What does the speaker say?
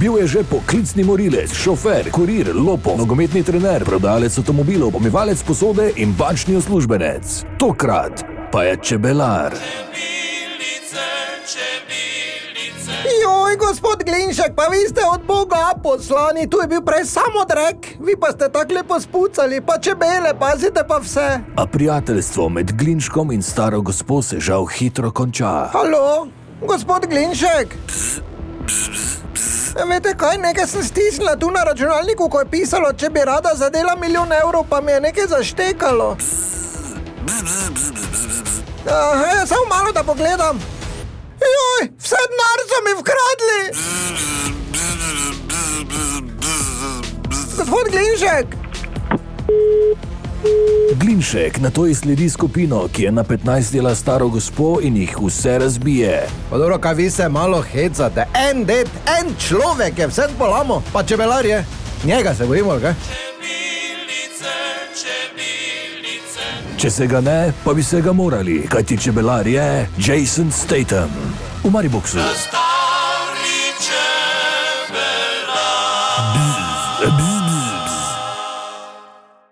Bil je že poklicni morilec, šofer, kurir, lopo, nogometni trener, prodajalec avtomobilov, pomivalec posode in bančni uslužbenec. Tokrat pa je čebelar. Joj, gospod Glinšek, pa vi ste od Boga poslani, tu je bil prej samo drek, vi pa ste tako lepo spucali, pa čebele, pazite pa vse. A prijateljstvo med Glinškom in staro gospo se žal hitro konča. Halo, gospod Glinšek? Veste kaj, nekaj sem stisnila tu na računalniku, ko je pisalo, če bi rada zadela milijon evrov, pa mi je nekaj zaštekalo. Aha, samo malo da pogledam. Joj, vse denar so mi vkradli! Gospod Glinšek! Glinšek na to izsledi skupino, ki je na 15 dela staro gospo in jih vse razbije. Pa dobro, kaj vi se malo hecate, en ded, en človek je vse polamo, pa čebelar je. Njega se bojimo, kaj? Če se ga ne, pa bi se ga morali, kajti čebelar je Jason Statham v Mariboku.